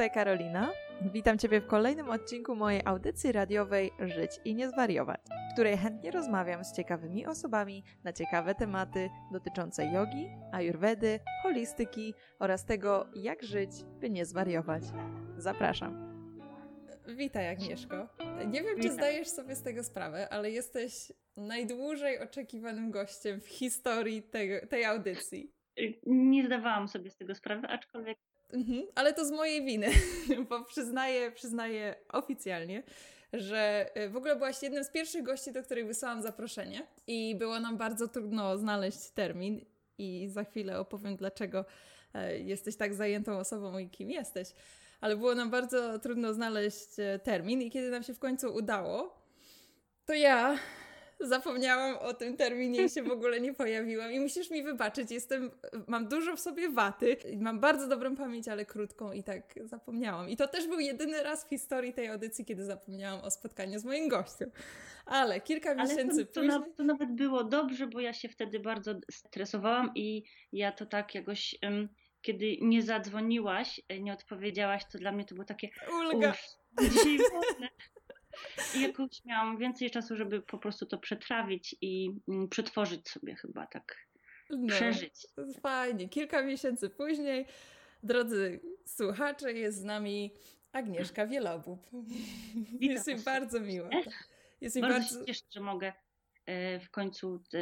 tutaj Karolina. Witam Ciebie w kolejnym odcinku mojej audycji radiowej Żyć i nie zwariować, w której chętnie rozmawiam z ciekawymi osobami na ciekawe tematy dotyczące jogi, ajurwedy, holistyki oraz tego, jak żyć, by nie zwariować. Zapraszam. Witaj Agnieszko. Nie wiem, czy Witam. zdajesz sobie z tego sprawę, ale jesteś najdłużej oczekiwanym gościem w historii tego, tej audycji. Nie zdawałam sobie z tego sprawy, aczkolwiek Mhm, ale to z mojej winy, bo przyznaję, przyznaję oficjalnie, że e, w ogóle byłaś jednym z pierwszych gości, do których wysłałam zaproszenie i było nam bardzo trudno znaleźć termin i za chwilę opowiem, dlaczego e, jesteś tak zajętą osobą i kim jesteś. Ale było nam bardzo trudno znaleźć e, termin i kiedy nam się w końcu udało, to ja zapomniałam o tym terminie i się w ogóle nie pojawiłam. I musisz mi wybaczyć, jestem, mam dużo w sobie waty, mam bardzo dobrą pamięć, ale krótką i tak zapomniałam. I to też był jedyny raz w historii tej audycji, kiedy zapomniałam o spotkaniu z moim gościem. Ale kilka ale miesięcy to, to później... Na, to nawet było dobrze, bo ja się wtedy bardzo stresowałam i ja to tak jakoś... Um, kiedy nie zadzwoniłaś, nie odpowiedziałaś, to dla mnie to było takie. Ulga! Uff, dzisiaj i jakoś miałam więcej czasu, żeby po prostu to przetrawić i mm, przetworzyć sobie chyba tak. No, przeżyć. Fajnie. Kilka miesięcy później, drodzy słuchacze, jest z nami Agnieszka Wielobub. Witam jest mi bardzo miło. Jest mi bardzo, bardzo... cieszę, że mogę e, w końcu e,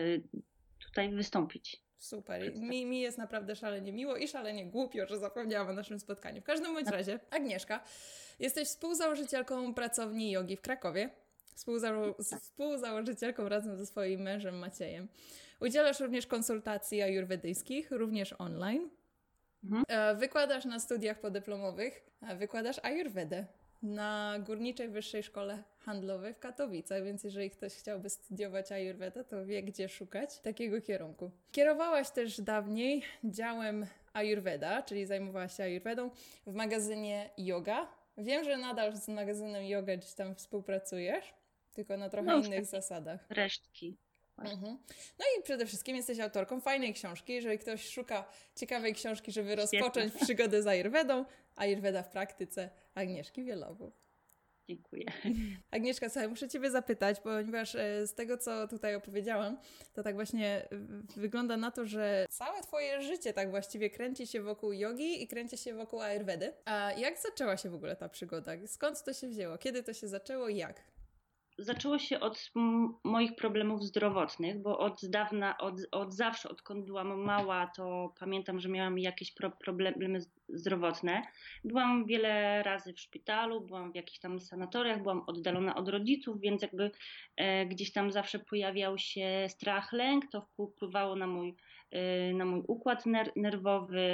tutaj wystąpić. Super. Mi, mi jest naprawdę szalenie miło i szalenie głupio, że zapomniałam o naszym spotkaniu. W każdym bądź razie, Agnieszka, jesteś współzałożycielką pracowni jogi w Krakowie. Współzało współzałożycielką razem ze swoim mężem Maciejem. Udzielasz również konsultacji ajurwedyjskich, również online. Mhm. E, wykładasz na studiach podyplomowych, wykładasz ajurwedę na Górniczej Wyższej Szkole Handlowej w Katowicach, więc jeżeli ktoś chciałby studiować Ayurveda, to wie, gdzie szukać takiego kierunku. Kierowałaś też dawniej działem Ayurveda, czyli zajmowałaś się Ayurvedą w magazynie Yoga. Wiem, że nadal z magazynem Yoga gdzieś tam współpracujesz, tylko na trochę no, innych zasadach. Resztki. Mhm. No i przede wszystkim jesteś autorką fajnej książki. Jeżeli ktoś szuka ciekawej książki, żeby rozpocząć przygodę z Ayurvedą, Ayurveda w praktyce Agnieszki Wielowów. Dziękuję. Agnieszka, słuchaj, muszę Ciebie zapytać, ponieważ e, z tego, co tutaj opowiedziałam, to tak właśnie wygląda na to, że całe Twoje życie tak właściwie kręci się wokół jogi i kręci się wokół Ayurvedy. A jak zaczęła się w ogóle ta przygoda? Skąd to się wzięło? Kiedy to się zaczęło i jak? Zaczęło się od moich problemów zdrowotnych, bo od dawna, od, od zawsze, odkąd byłam mała, to pamiętam, że miałam jakieś pro, problemy zdrowotne. Byłam wiele razy w szpitalu, byłam w jakichś tam sanatoriach, byłam oddalona od rodziców, więc jakby e, gdzieś tam zawsze pojawiał się strach, lęk, to wpływało na mój, e, na mój układ ner nerwowy,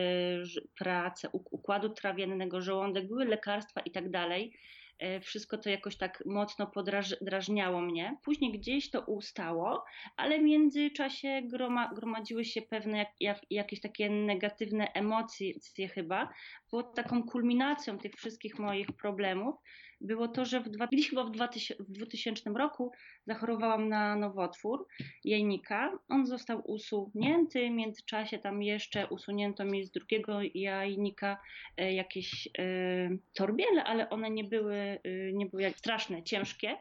pracę układu trawiennego, żołądek, były lekarstwa i tak dalej. E, wszystko to jakoś tak mocno podrażniało mnie. Później gdzieś to ustało, ale w międzyczasie groma, gromadziły się pewne jak, jak, jakieś takie negatywne emocje chyba, bo taką kulminacją tych wszystkich moich problemów było to, że w dwa, chyba w, 2000, w 2000 roku zachorowałam na nowotwór jajnika. On został usunięty, w międzyczasie tam jeszcze usunięto mi z drugiego jajnika e, jakieś e, torbiele, ale one nie były, e, nie były jak straszne, ciężkie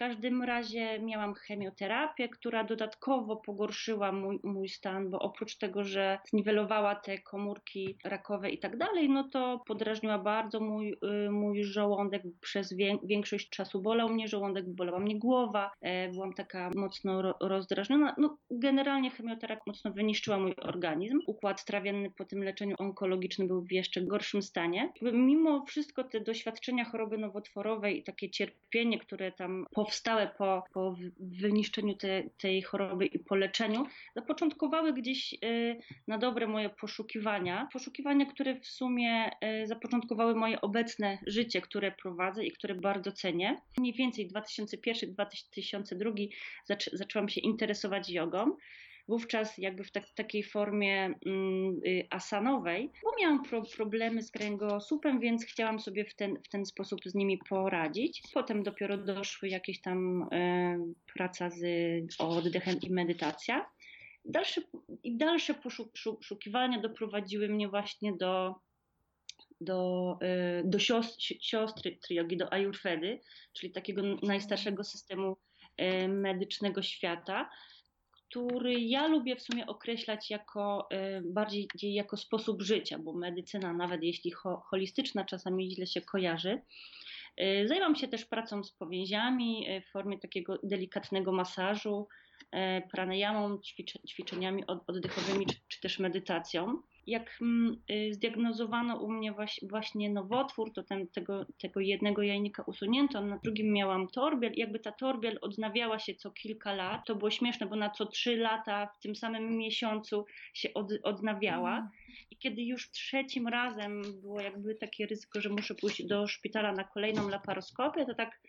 każdym razie miałam chemioterapię, która dodatkowo pogorszyła mój, mój stan, bo oprócz tego, że zniwelowała te komórki rakowe i tak dalej, no to podrażniła bardzo mój, y, mój żołądek. Przez większość czasu bolał mnie żołądek, bolała mnie głowa, e, byłam taka mocno rozdrażniona. No, generalnie chemioterapia mocno wyniszczyła mój organizm. Układ trawienny po tym leczeniu onkologicznym był w jeszcze gorszym stanie. Mimo wszystko te doświadczenia choroby nowotworowej i takie cierpienie, które tam powstało, powstałe po, po wyniszczeniu te, tej choroby i po leczeniu, zapoczątkowały gdzieś y, na dobre moje poszukiwania. Poszukiwania, które w sumie y, zapoczątkowały moje obecne życie, które prowadzę i które bardzo cenię. Mniej więcej 2001-2002 zaczę, zaczęłam się interesować jogą wówczas jakby w tak, takiej formie mm, y, asanowej, bo miałam pro, problemy z kręgosłupem, więc chciałam sobie w ten, w ten sposób z nimi poradzić. Potem dopiero doszły jakieś tam y, praca z oddechem i medytacja. Dalsze, I dalsze poszukiwania doprowadziły mnie właśnie do do, do siostry, siostry jogi, do Ayurvedy, czyli takiego najstarszego systemu medycznego świata, który ja lubię w sumie określać jako bardziej jako sposób życia, bo medycyna, nawet jeśli ho, holistyczna, czasami źle się kojarzy. Zajmam się też pracą z powięziami w formie takiego delikatnego masażu, pranayamą, ćwiczeniami oddechowymi czy, czy też medytacją jak mm, y, zdiagnozowano u mnie właśnie nowotwór, to ten, tego, tego jednego jajnika usunięto, na drugim miałam torbiel. Jakby ta torbiel odnawiała się co kilka lat. To było śmieszne, bo na co trzy lata w tym samym miesiącu się od, odnawiała. Mm. I kiedy już trzecim razem było jakby takie ryzyko, że muszę pójść do szpitala na kolejną laparoskopię, to tak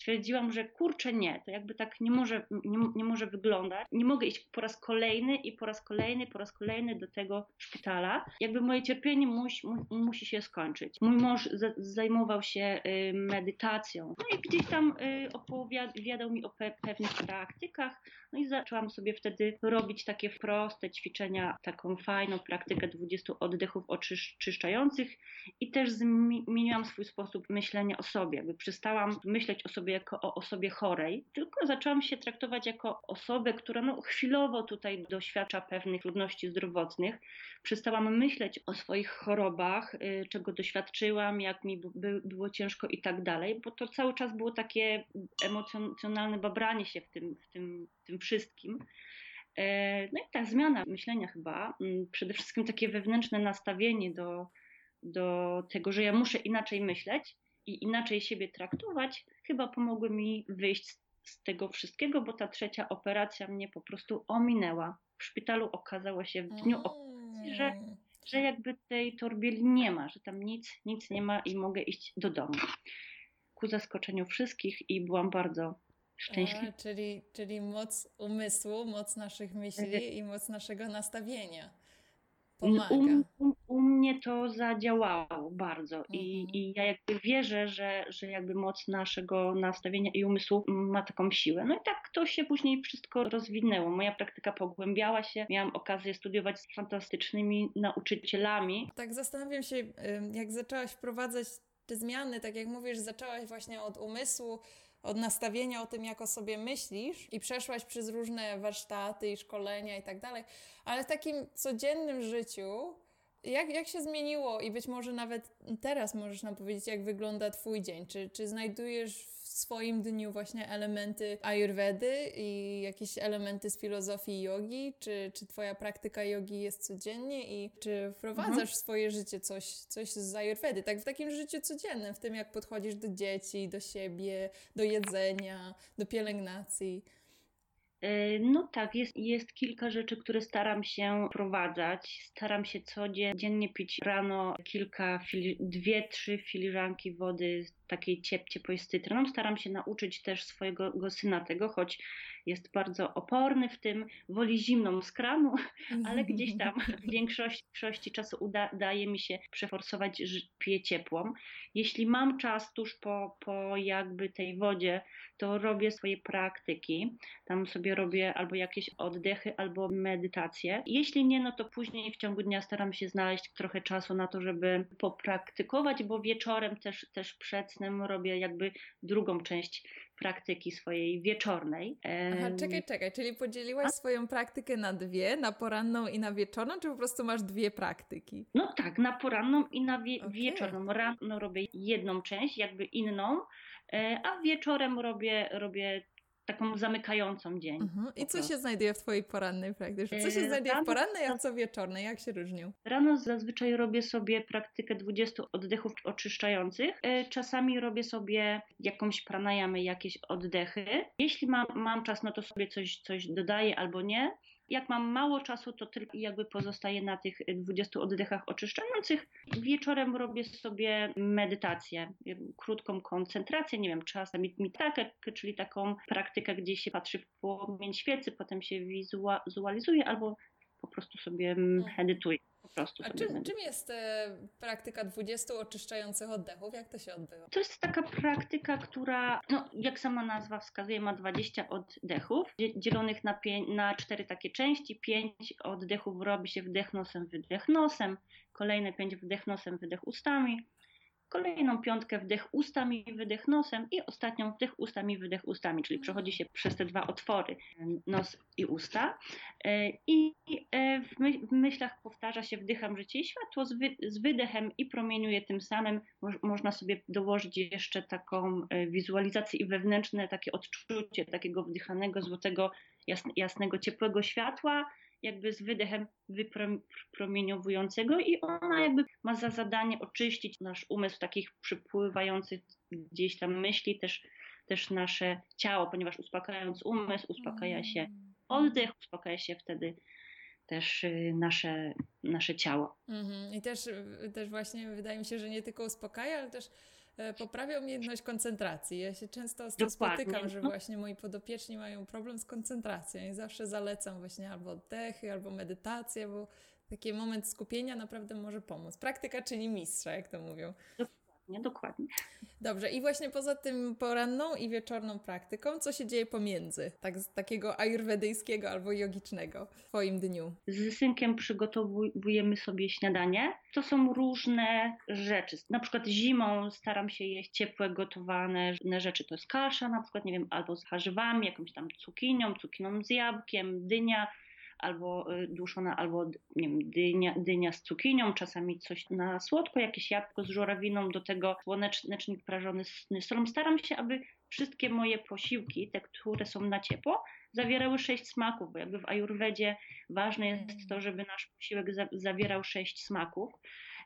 stwierdziłam, że kurczę nie, to jakby tak nie może, nie, nie może wyglądać. Nie mogę iść po raz kolejny i po raz kolejny, po raz kolejny do tego szpitala. Jakby moje cierpienie musi, mu, musi się skończyć. Mój mąż z, zajmował się y, medytacją. No i gdzieś tam y, opowiadał mi o pe, pewnych praktykach. No i zaczęłam sobie wtedy robić takie proste ćwiczenia, taką fajną praktykę 20 oddechów oczyszczających i też zmieniłam swój sposób myślenia o sobie. Jakby przestałam myśleć o sobie jako o osobie chorej, tylko zaczęłam się traktować jako osobę, która no, chwilowo tutaj doświadcza pewnych trudności zdrowotnych. Przestałam myśleć o swoich chorobach, y, czego doświadczyłam, jak mi by, było ciężko i tak dalej, bo to cały czas było takie emocjonalne babranie się w tym, w tym, w tym wszystkim. E, no i ta zmiana myślenia chyba, mm, przede wszystkim takie wewnętrzne nastawienie do, do tego, że ja muszę inaczej myśleć, i inaczej siebie traktować, chyba pomogły mi wyjść z tego wszystkiego, bo ta trzecia operacja mnie po prostu ominęła. W szpitalu okazało się w dniu mm. operacji, że, że jakby tej torbieli nie ma, że tam nic, nic nie ma i mogę iść do domu. Ku zaskoczeniu wszystkich i byłam bardzo szczęśliwa. A, czyli, czyli moc umysłu, moc naszych myśli i moc naszego nastawienia pomaga. U, u, u, mnie to zadziałało bardzo mhm. I, i ja jakby wierzę, że, że jakby moc naszego nastawienia i umysłu ma taką siłę. No i tak to się później wszystko rozwinęło. Moja praktyka pogłębiała się. Miałam okazję studiować z fantastycznymi nauczycielami. Tak zastanawiam się, jak zaczęłaś wprowadzać te zmiany, tak jak mówisz, zaczęłaś właśnie od umysłu, od nastawienia o tym, jak o sobie myślisz i przeszłaś przez różne warsztaty i szkolenia i tak dalej, ale w takim codziennym życiu, jak, jak się zmieniło i być może nawet teraz możesz nam powiedzieć, jak wygląda Twój dzień? Czy, czy znajdujesz swoim dniu właśnie elementy ayurvedy i jakieś elementy z filozofii jogi? Czy, czy twoja praktyka jogi jest codziennie i czy wprowadzasz mhm. w swoje życie coś, coś z ayurvedy? Tak w takim życiu codziennym, w tym jak podchodzisz do dzieci, do siebie, do jedzenia, do pielęgnacji. E, no tak, jest, jest kilka rzeczy, które staram się wprowadzać. Staram się codziennie pić rano kilka, fili, dwie, trzy filiżanki wody takiej ciep, ciepłej z cytryną. Staram się nauczyć też swojego syna tego, choć jest bardzo oporny w tym, woli zimną z kranu, ale gdzieś tam w większości, większości czasu udaje mi się przeforsować, piję ciepłą. Jeśli mam czas tuż po, po jakby tej wodzie, to robię swoje praktyki. Tam sobie robię albo jakieś oddechy, albo medytację. Jeśli nie, no to później w ciągu dnia staram się znaleźć trochę czasu na to, żeby popraktykować, bo wieczorem też, też przed snem robię jakby drugą część praktyki swojej wieczornej. Aha, czekaj, czekaj, czyli podzieliłaś A? swoją praktykę na dwie, na poranną i na wieczorną, czy po prostu masz dwie praktyki? No tak, na poranną i na wie okay. wieczorną. Rano robię jedną część, jakby inną, e, a wieczorem robię, robię taką zamykającą dzień. Mhm. I co się znajduje w Twojej porannej praktyce? Co się e, znajduje w porannej, a co wieczornej? Jak się różnią? Rano zazwyczaj robię sobie praktykę 20 oddechów oczyszczających. E, czasami robię sobie jakąś pranayamy, jakieś oddechy. Jeśli mam, mam czas, no to sobie coś, coś dodaję albo nie. Jak mam mało czasu, to tylko jakby pozostaję na tych 20 oddechach oczyszczających. Wieczorem robię sobie medytację, krótką koncentrację, nie wiem, czasami mitakę, czyli taką praktykę, gdzie się patrzy w płomień świecy, potem się wizualizuje albo po prostu sobie medytuję. Prostu. A czym, czym jest e, praktyka 20 oczyszczających oddechów? Jak to się odbywa? To jest taka praktyka, która, no, jak sama nazwa wskazuje, ma 20 oddechów, dzielonych na, na cztery takie części. Pięć oddechów robi się wdech nosem, wydech nosem, kolejne pięć wdech nosem, wydech ustami, kolejną piątkę wdech ustami, wydech nosem i ostatnią wdech ustami, wydech ustami, czyli przechodzi się przez te dwa otwory, nos i usta. E, I e, w myślach powtarza się wdycham życie i światło z wydechem i promieniuje tym samym. Można sobie dołożyć jeszcze taką e, wizualizację i wewnętrzne takie odczucie takiego wdychanego, złotego, jasnego, ciepłego światła jakby z wydechem wypromieniowującego i ona jakby ma za zadanie oczyścić nasz umysł takich przypływających gdzieś tam myśli, też, też nasze ciało, ponieważ uspokajając umysł, uspokaja się mm. oddech, uspokaja się wtedy też y, nasze, nasze ciało. Mhm. I też, też właśnie wydaje mi się, że nie tylko uspokaja, ale też poprawia umiejętność koncentracji. Ja się często z tym Dokładnie. spotykam, że właśnie moi podopieczni mają problem z koncentracją i zawsze zalecam właśnie albo oddechy, albo medytację, bo taki moment skupienia naprawdę może pomóc. Praktyka czyni mistrza, jak to mówią. Dokładnie, dokładnie. Dobrze, i właśnie poza tym poranną i wieczorną praktyką, co się dzieje pomiędzy, tak z takiego ajurwedyjskiego albo jogicznego w Twoim dniu? Z synkiem przygotowujemy sobie śniadanie. To są różne rzeczy. Na przykład zimą staram się jeść ciepłe, gotowane rzeczy. To jest kasza na przykład, nie wiem, albo z warzywami, jakąś tam cukinią, cukinią z jabłkiem, dynia albo y, duszona, albo nie wiem, dynia, dynia z cukinią, czasami coś na słodko, jakieś jabłko z żurawiną, do tego słonecznik prażony z solą. Staram się, aby wszystkie moje posiłki, te, które są na ciepło, zawierały sześć smaków, bo jakby w ajurwedzie ważne jest to, żeby nasz posiłek za, zawierał sześć smaków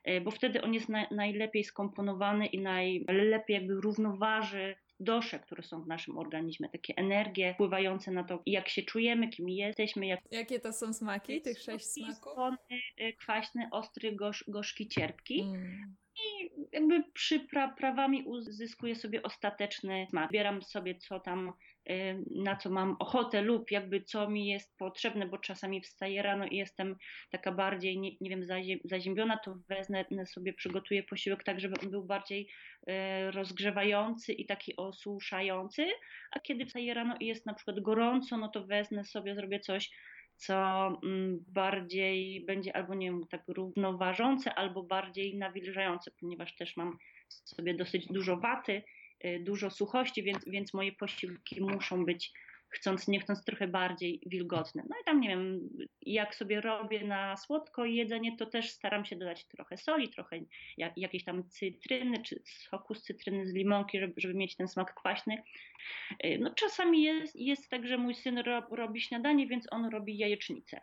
y, bo wtedy on jest na, najlepiej skomponowany i najlepiej jakby równoważy dosze, które są w naszym organizmie, takie energie wpływające na to, jak się czujemy, kim jesteśmy. Jak... Jakie to są smaki, tych sześć smaków? Y, kwaśny, ostry, gorz, gorzki, cierpki. Mm. I jakby przyprawami uzyskuję sobie ostateczny smak. Bieram sobie, co tam na co mam ochotę lub jakby co mi jest potrzebne, bo czasami wstaję rano i jestem taka bardziej, nie, nie wiem, zaziębiona, to wezmę sobie, przygotuję posiłek tak, żeby on był bardziej e, rozgrzewający i taki osuszający, a kiedy wstaję rano i jest na przykład gorąco, no to wezmę sobie, zrobię coś co mm, bardziej będzie albo nie wiem, tak równoważące, albo bardziej nawilżające, ponieważ też mam sobie dosyć dużo waty Y, dużo suchości, więc, więc moje posiłki muszą być chcąc, nie chcąc trochę bardziej wilgotne. No i tam nie wiem, jak sobie robię na słodko jedzenie, to też staram się dodać trochę soli, trochę jak, jakiejś tam cytryny, czy soku z cytryny, z limonki, żeby, żeby mieć ten smak kwaśny. Y, no czasami jest, jest tak, że mój syn ro, robi śniadanie, więc on robi jajecznicę.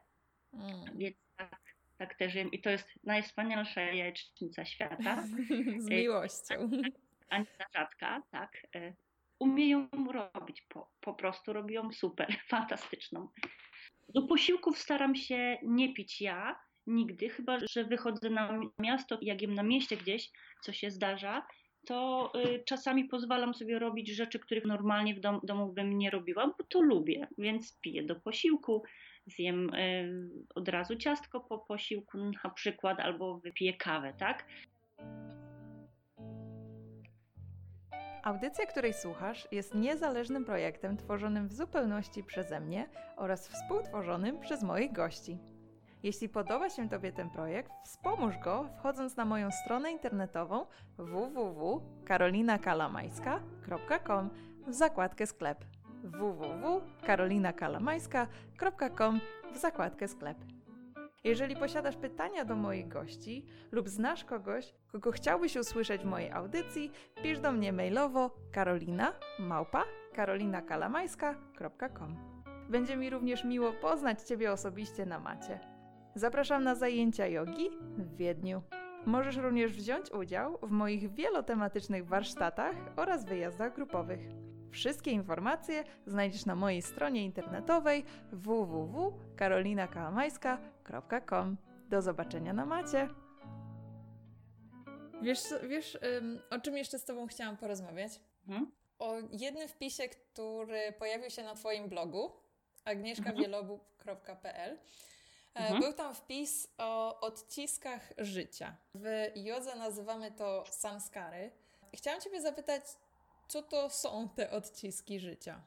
Mm. Więc tak, tak też wiem. I to jest najwspanialsza jajecznica świata. z miłością. Tak, tak Anita Rzadka, tak, e, umieją robić, po, po prostu robią super, fantastyczną. Do posiłków staram się nie pić ja nigdy, chyba że wychodzę na miasto, jak jem na mieście gdzieś, co się zdarza, to y, czasami pozwalam sobie robić rzeczy, których normalnie w dom, domu bym nie robiła, bo to lubię, więc piję do posiłku, zjem y, od razu ciastko po posiłku na przykład, albo wypiję kawę, tak? Audycja, której słuchasz, jest niezależnym projektem tworzonym w zupełności przeze mnie oraz współtworzonym przez moich gości. Jeśli podoba się Tobie ten projekt, wspomóż go wchodząc na moją stronę internetową www.karolinakalamajska.com w zakładkę sklep www.karolinakalamajska.com w zakładkę sklep. Jeżeli posiadasz pytania do moich gości lub znasz kogoś, kogo chciałbyś usłyszeć w mojej audycji, pisz do mnie mailowo karolina małpa. Będzie mi również miło poznać Ciebie osobiście na macie. Zapraszam na zajęcia jogi w Wiedniu. Możesz również wziąć udział w moich wielotematycznych warsztatach oraz wyjazdach grupowych. Wszystkie informacje znajdziesz na mojej stronie internetowej www.karolinakalamajska.com. Do zobaczenia na macie! Wiesz, wiesz o czym jeszcze z Tobą chciałam porozmawiać? Hmm? O jednym wpisie, który pojawił się na Twoim blogu agnieszkawielobu.pl Mhm. Był tam wpis o odciskach życia. W jodze nazywamy to samskary. Chciałam Ciebie zapytać, co to są te odciski życia?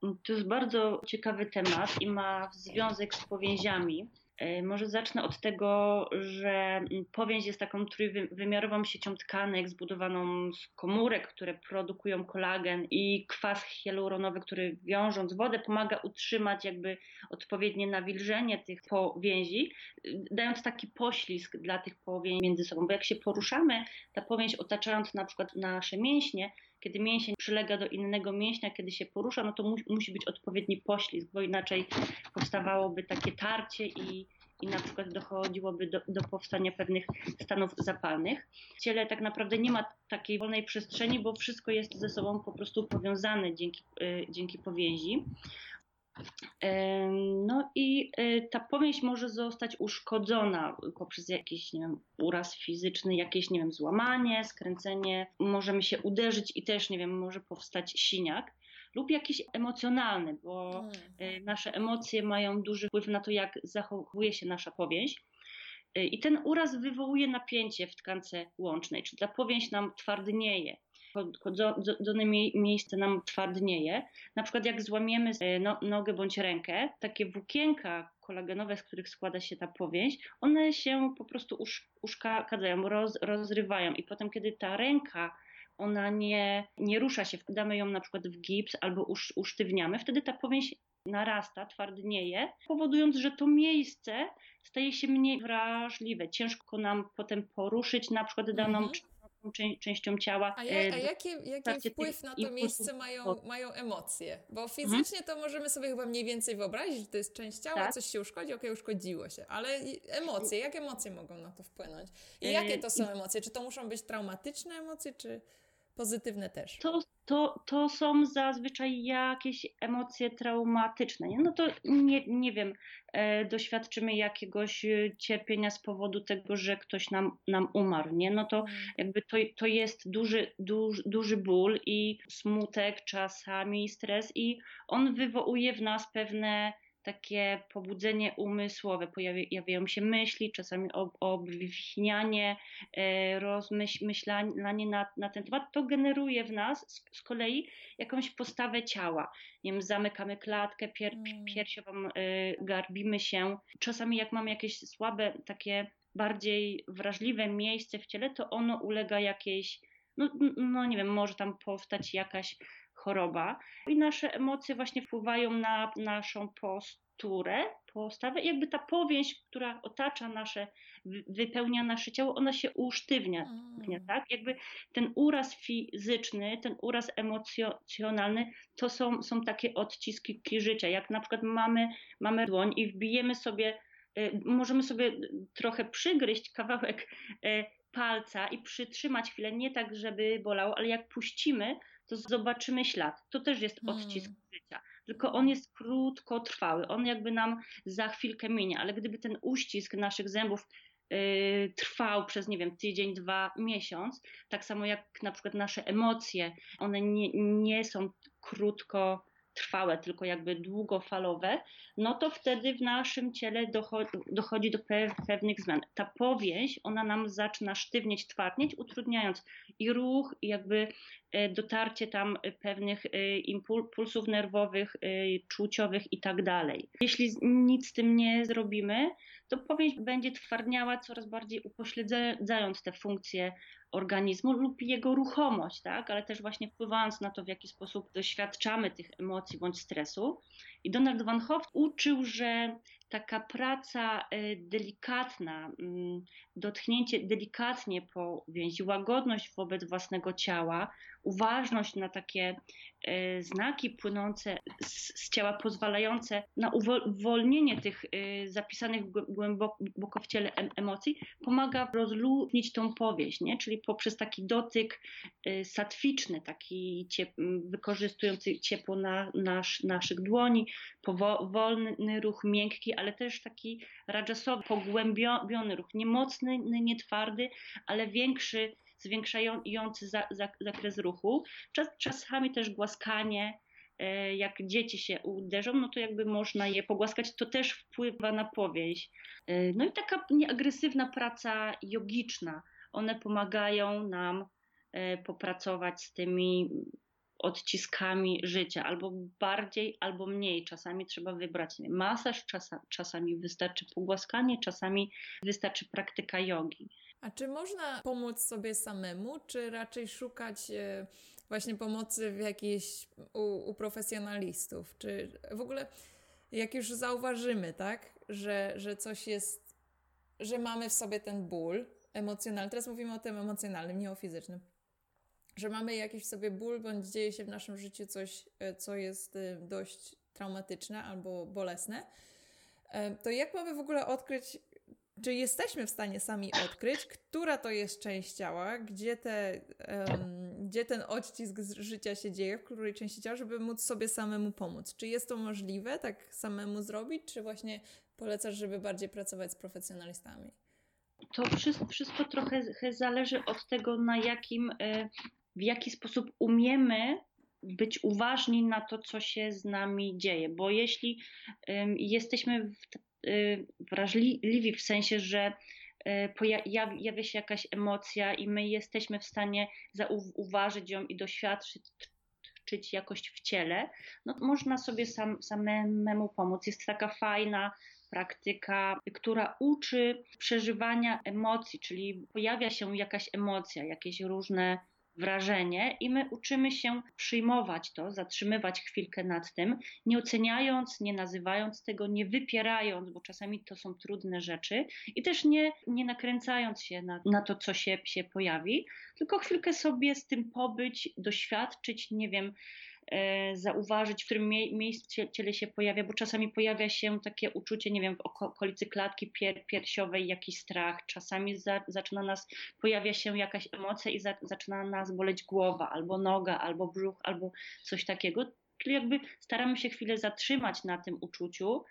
To jest bardzo ciekawy temat i ma związek z powięziami. E, może zacznę od tego, że powięź jest taką trójwymiarową siecią tkanek zbudowaną z komórek, które produkują kolagen i kwas hialuronowy, który wiążąc wodę pomaga utrzymać jakby odpowiednie nawilżenie tych powięzi, dając taki poślizg dla tych powięzi między sobą, bo jak się poruszamy, ta powięź otaczając na przykład nasze mięśnie, kiedy mięsień przylega do innego mięśnia, kiedy się porusza, no to mu, musi być odpowiedni poślizg, bo inaczej powstawałoby takie tarcie i, i na przykład dochodziłoby do, do powstania pewnych stanów zapalnych. W ciele tak naprawdę nie ma takiej wolnej przestrzeni, bo wszystko jest ze sobą po prostu powiązane dzięki, y, dzięki powięzi. No i y, ta powięź może zostać uszkodzona poprzez jakiś nie wiem, uraz fizyczny, jakieś nie wiem, złamanie, skręcenie. Możemy się uderzyć i też nie wiem, może powstać siniak lub jakiś emocjonalny, bo hmm. nasze emocje mają duży wpływ na to, jak zachowuje się nasza powięź. Y, I ten uraz wywołuje napięcie w tkance łącznej, czyli ta powięź nam twardnieje dane miejsce nam twardnieje. Na przykład jak złamiemy e, no, nogę bądź rękę, takie włókienka kolagenowe, z których składa się ta powięź, one się po prostu usz, uszkadzają, roz, rozrywają i potem kiedy ta ręka ona nie, nie rusza się, wkładamy ją na przykład w gips albo usz, usztywniamy, wtedy ta powięź narasta, twardnieje, powodując, że to miejsce staje się mniej wrażliwe. Ciężko nam potem poruszyć na przykład daną mhm częścią ciała. A, ja, a e, jaki, wpływ na to miejsce mają, mają emocje? Bo mhm. fizycznie to możemy sobie chyba mniej więcej wyobrazić, że to jest część ciała, tak. coś się uszkodzi, okej, okay, uszkodziło się, ale emocje, jak emocje mogą na to wpłynąć? I e, jakie to są emocje? Czy to muszą być traumatyczne emocje, czy pozytywne też? To, to, to są zazwyczaj jakieś emocje traumatyczne. Nie? No to nie, nie wiem, e, doświadczymy jakiegoś e, cierpienia z powodu tego, że ktoś nam, nam umarł. Nie? No to mm. jakby to, to jest duży, duży, duży ból i smutek, czasami stres, i on wywołuje w nas pewne takie pobudzenie umysłowe, pojawiają się myśli, czasami obwinianie, rozmyślanie na, na ten temat, to generuje w nas z, z, kolei jakąś postawę ciała. Nie wiem, zamykamy klatkę pier, mm. piersiową, e, garbimy się. Czasami jak mamy jakieś słabe, takie bardziej wrażliwe miejsce w ciele, to ono ulega jakiejś, no, no nie wiem, może tam powstać jakaś choroba. I nasze emocje właśnie wpływają na naszą posturę, postawę. I jakby ta powięź, która otacza nasze, wypełnia nasze ciało, ona się usztywnia, mm. tak? Jakby ten uraz fizyczny, ten uraz emocjonalny, to są, są takie odciski życia. Jak na przykład mamy, mamy dłoń i wbijemy sobie, y, możemy sobie trochę przygryźć kawałek y, palca i przytrzymać chwilę, nie tak, żeby bolało, ale jak puścimy, to zobaczymy ślad. To też jest hmm. odcisk hmm. życia, tylko on jest krótkotrwały, on jakby nam za chwilkę minie, ale gdyby ten uścisk naszych zębów yy, trwał przez, nie wiem, tydzień, dwa, miesiąc, tak samo jak na przykład nasze emocje, one nie, nie są krótko trwałe, tylko jakby długofalowe, no to wtedy w naszym ciele dochodzi, dochodzi do pewnych zmian. Ta powięź, ona nam zaczyna sztywnieć, twardnieć, utrudniając i ruch, i jakby dotarcie tam pewnych e, impulsów nerwowych, e, czuciowych i tak dalej. Jeśli nic z tym nie zrobimy, to powięź będzie twardniała coraz bardziej upośledzając te funkcje organizmu lub jego ruchomość, tak? ale też właśnie wpływając na to, w jaki sposób doświadczamy tych emocji bądź stresu. I Donald Van Hoff uczył, że taka praca y, delikatna, mm, dotknięcie delikatnie po więzi, łagodność wobec własnego ciała, uważność na takie y, znaki płynące z, ciała, pozwalające na uwolnienie tych y, zapisanych głęboko w ciele emocji, pomaga rozluźnić tą powieść, nie? czyli poprzez taki dotyk satwiczny, taki ciep wykorzystujący ciepło na, nasz, naszych dłoni, powolny ruch miękki, ale też taki rajasowy, pogłębiony ruch, nie mocny, nie twardy, ale większy, zwiększający za, za, zakres ruchu. Czas, czasami też głaskanie, e, jak dzieci się uderzą, no to jakby można je pogłaskać, to też wpływa na powięź. E, no i taka nieagresywna praca jogiczna, one pomagają nam e, popracować z tymi odciskami życia, albo bardziej, albo mniej. Czasami trzeba wybrać masaż, czasami wystarczy pogłaskanie, czasami wystarczy praktyka jogi. A czy można pomóc sobie samemu, czy raczej szukać e, właśnie pomocy w jakiejś u, u profesjonalistów? Czy w ogóle jak już zauważymy, tak, że, że coś jest, że mamy w sobie ten ból emocjonalny, teraz mówimy o tym emocjonalnym, nie o fizycznym, że mamy jakiś sobie ból, bądź dzieje się w naszym życiu coś, e, co jest e, dość traumatyczne albo bolesne, to jak mamy w ogóle odkryć, czy jesteśmy w stanie sami odkryć, która to jest część ciała, gdzie, te, um, gdzie ten odcisk z życia się dzieje, w której części ciała, żeby móc sobie samemu pomóc? Czy jest to możliwe, tak samemu zrobić, czy właśnie polecasz, żeby bardziej pracować z profesjonalistami? To wszystko, wszystko trochę zależy od tego, na jakim, e, w jaki sposób umiemy być uważni na to, co się z nami dzieje, bo jeśli jesteśmy Y, wrażliwi w sensie, że y, pojawia się jakaś emocja i my jesteśmy w stanie zauważyć ją i doświadczyć jakość w ciele, no można sobie sam, samemu pomóc. Jest taka fajna praktyka, która uczy przeżywania emocji, czyli pojawia się jakaś emocja, jakieś różne wrażenie i my uczymy się przyjmować to, zatrzymywać chwilkę nad tym, nie oceniając, nie nazywając tego, nie wypierając, bo czasami to są trudne rzeczy i też nie, nie nakręcając się na, na to, co się, się pojawi, tylko chwilkę sobie z tym pobyć, doświadczyć, nie wiem, zauważyć, w którym mie miejscu ciele się pojawia, bo czasami pojawia się takie uczucie, nie wiem, w okolicy klatki pier piersiowej, jakiś strach, czasami za zaczyna nas, pojawia się jakaś emocja i za zaczyna nas boleć głowa, albo noga, albo brzuch, albo coś takiego. Czyli jakby staramy się chwilę zatrzymać na tym uczuciu,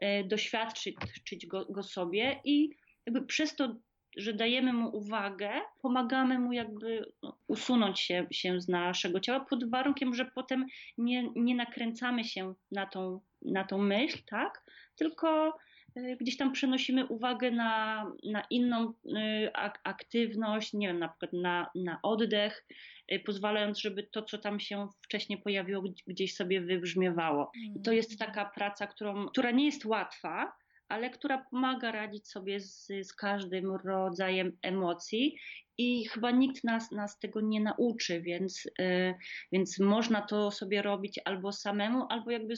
e, doświadczyć go, go sobie i jakby przez to że dajemy mu uwagę, pomagamy mu jakby no, usunąć się, się z naszego ciała, pod warunkiem, że potem nie, nie nakręcamy się na tą, na tą myśl, tak? Tylko y, gdzieś tam przenosimy uwagę na, na inną y, aktywność, nie wiem, na przykład na, na oddech, y, pozwalając, żeby to, co tam się wcześniej pojawiło, gdzieś sobie wybrzmiewało. I to jest mm. taka praca, którą, która nie jest łatwa, ale która pomaga radzić sobie z, z każdym rodzajem emocji i chyba nikt nas, nas tego nie nauczy, więc, yy, więc można to sobie robić albo samemu, albo jakby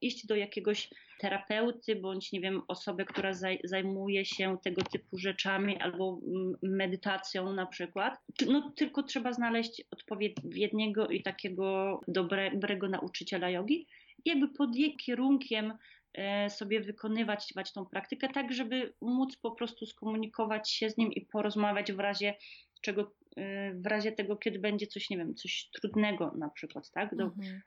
iść do jakiegoś terapeuty, bądź nie wiem, osoby, która zaj, zajmuje się tego typu rzeczami, albo medytacją na przykład. No, tylko trzeba znaleźć odpowiedniego i takiego dobrego nauczyciela jogi. Jakby pod jej kierunkiem sobie wykonywać tą praktykę, tak żeby móc po prostu skomunikować się z nim i porozmawiać w razie czego, e, w razie tego, kiedy będzie coś, nie wiem, coś trudnego na przykład, tak, do, mhm.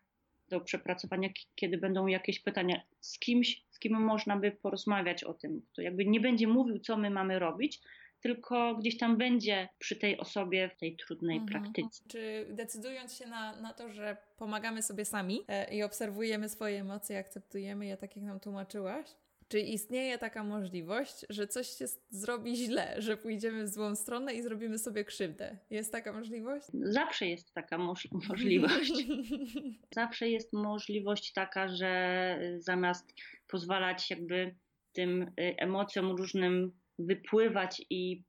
do przepracowania, kiedy będą jakieś pytania z kimś, z kim można by porozmawiać o tym, kto jakby nie będzie mówił, co my mamy robić, tylko gdzieś tam będzie przy tej osobie w tej trudnej mhm. praktyce. Czy decydując się na, na to, że pomagamy sobie sami e, i obserwujemy swoje emocje, akceptujemy je tak, jak nam tłumaczyłaś, czy istnieje taka możliwość, że coś się zrobi źle, że pójdziemy w złą stronę i zrobimy sobie krzywdę? Jest taka możliwość? Zawsze jest taka moż możliwość. Zawsze jest możliwość taka, że zamiast pozwalać jakby tym y, emocjom różnym wypływać i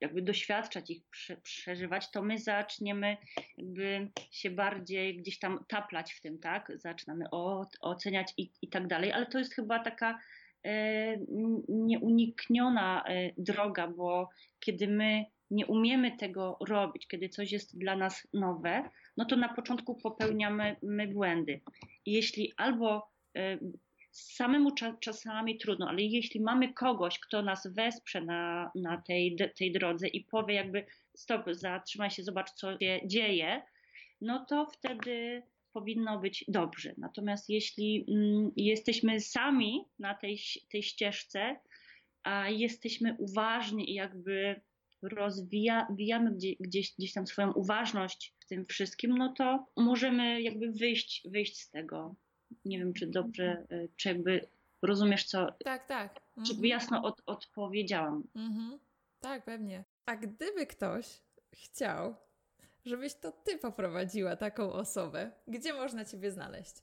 jakby doświadczać ich, prze, przeżywać, to my zaczniemy jakby się bardziej gdzieś tam taplać w tym, tak? Zaczynamy oceniać i, i tak dalej, ale to jest chyba taka e, nieunikniona e, droga, bo kiedy my nie umiemy tego robić, kiedy coś jest dla nas nowe, no to na początku popełniamy my błędy. I jeśli albo e, samemu czasami trudno, ale jeśli mamy kogoś, kto nas wesprze na, na tej, tej drodze i powie jakby stop, zatrzymaj się, zobacz co się dzieje, no to wtedy powinno być dobrze. Natomiast jeśli mm, jesteśmy sami na tej, tej ścieżce, a jesteśmy uważni i jakby rozwijamy gdzieś, gdzieś, gdzieś tam swoją uważność w tym wszystkim, no to możemy jakby wyjść, wyjść z tego. Nie wiem, czy dobrze, y, czy jakby rozumiesz, co. Tak, tak. Mhm. Czy jasno od, odpowiedziałam. Mhm. Tak, pewnie. A gdyby ktoś chciał, żebyś to ty poprowadziła taką osobę, gdzie można ciebie znaleźć?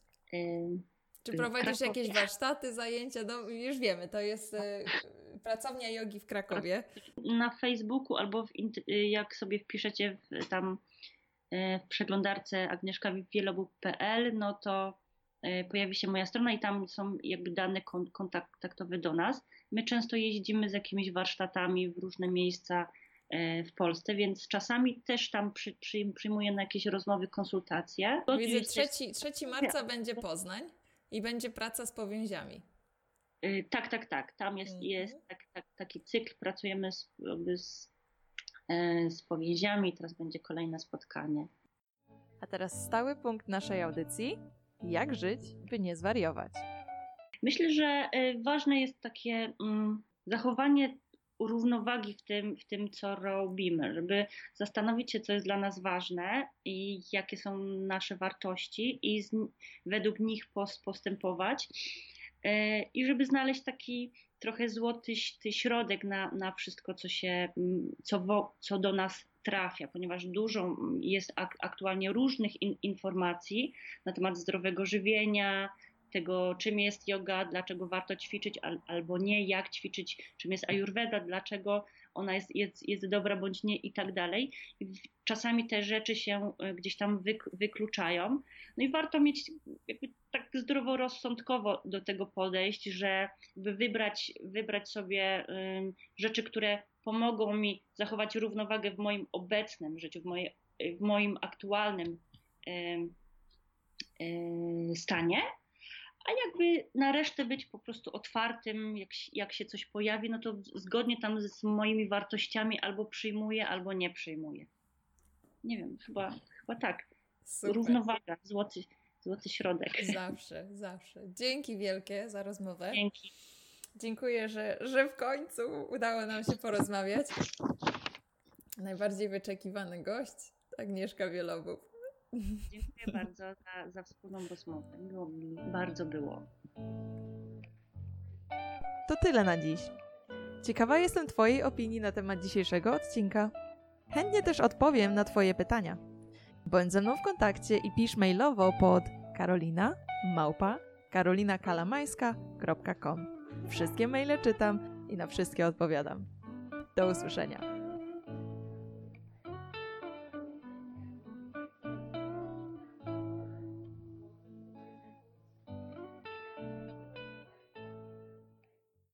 Czy prowadzisz Krakowie. jakieś warsztaty, zajęcia? No, już wiemy, to jest e, pracownia jogi w Krakowie. Na Facebooku albo w, jak sobie wpiszecie w, tam e, w przeglądarce agnieszkawielobu.pl, no to e, pojawi się moja strona i tam są jakby dane kontaktowe do nas. My często jeździmy z jakimiś warsztatami w różne miejsca w Polsce, więc czasami też tam przy, przy, przyjmuję na jakieś rozmowy, konsultacje. Widzę, 3, 3 marca będzie Poznań. I będzie praca z powięziami. Y, tak, tak, tak. Tam jest, mhm. jest tak, tak, taki cykl. Pracujemy z, z, e, z powięziami. Teraz będzie kolejne spotkanie. A teraz stały punkt naszej audycji. Jak żyć, by nie zwariować? Myślę, że e, ważne jest takie mm, zachowanie równowagi w tym, w tym, co robimy, żeby zastanowić się, co jest dla nas ważne i jakie są nasze wartości i z, według nich postępować. E, I żeby znaleźć taki trochę złoty środek na, na wszystko, co się, co, wo, co do nas trafia, ponieważ dużo jest aktualnie różnych in, informacji na temat zdrowego żywienia, tego, czym jest yoga, dlaczego warto ćwiczyć albo nie, jak ćwiczyć, czym jest ayurveda, dlaczego ona jest, jest, jest dobra bądź nie i tak dalej. Czasami te rzeczy się e, gdzieś tam wykluczają. No i warto mieć tak zdroworozsądkowo do tego podejść, że wybrać, wybrać sobie rzeczy, które pomogą mi zachować równowagę w moim obecnym życiu, w, moje, w moim aktualnym stanie a jakby na resztę być po prostu otwartym, jak, jak się coś pojawi, no to zgodnie tam z moimi wartościami albo przyjmuję, albo nie przyjmuję. Nie wiem, chyba, chyba tak. Super. Równowaga, złoty, złoty środek. Zawsze, zawsze. Dzięki wielkie za rozmowę. Dzięki. Dziękuję, że, że w końcu udało nam się porozmawiać. Najbardziej wyczekiwany gość, Agnieszka Wielobób. Dziękuję bardzo za, za wspólną rozmowę. Miło mi bardzo było. To tyle na dziś. Ciekawa jestem Twojej opinii na temat dzisiejszego odcinka. Chętnie też odpowiem na Twoje pytania. Bądź ze mną w kontakcie i pisz mailowo pod karolina małpa karolinakalamajska.com. Wszystkie maile czytam i na wszystkie odpowiadam. Do usłyszenia.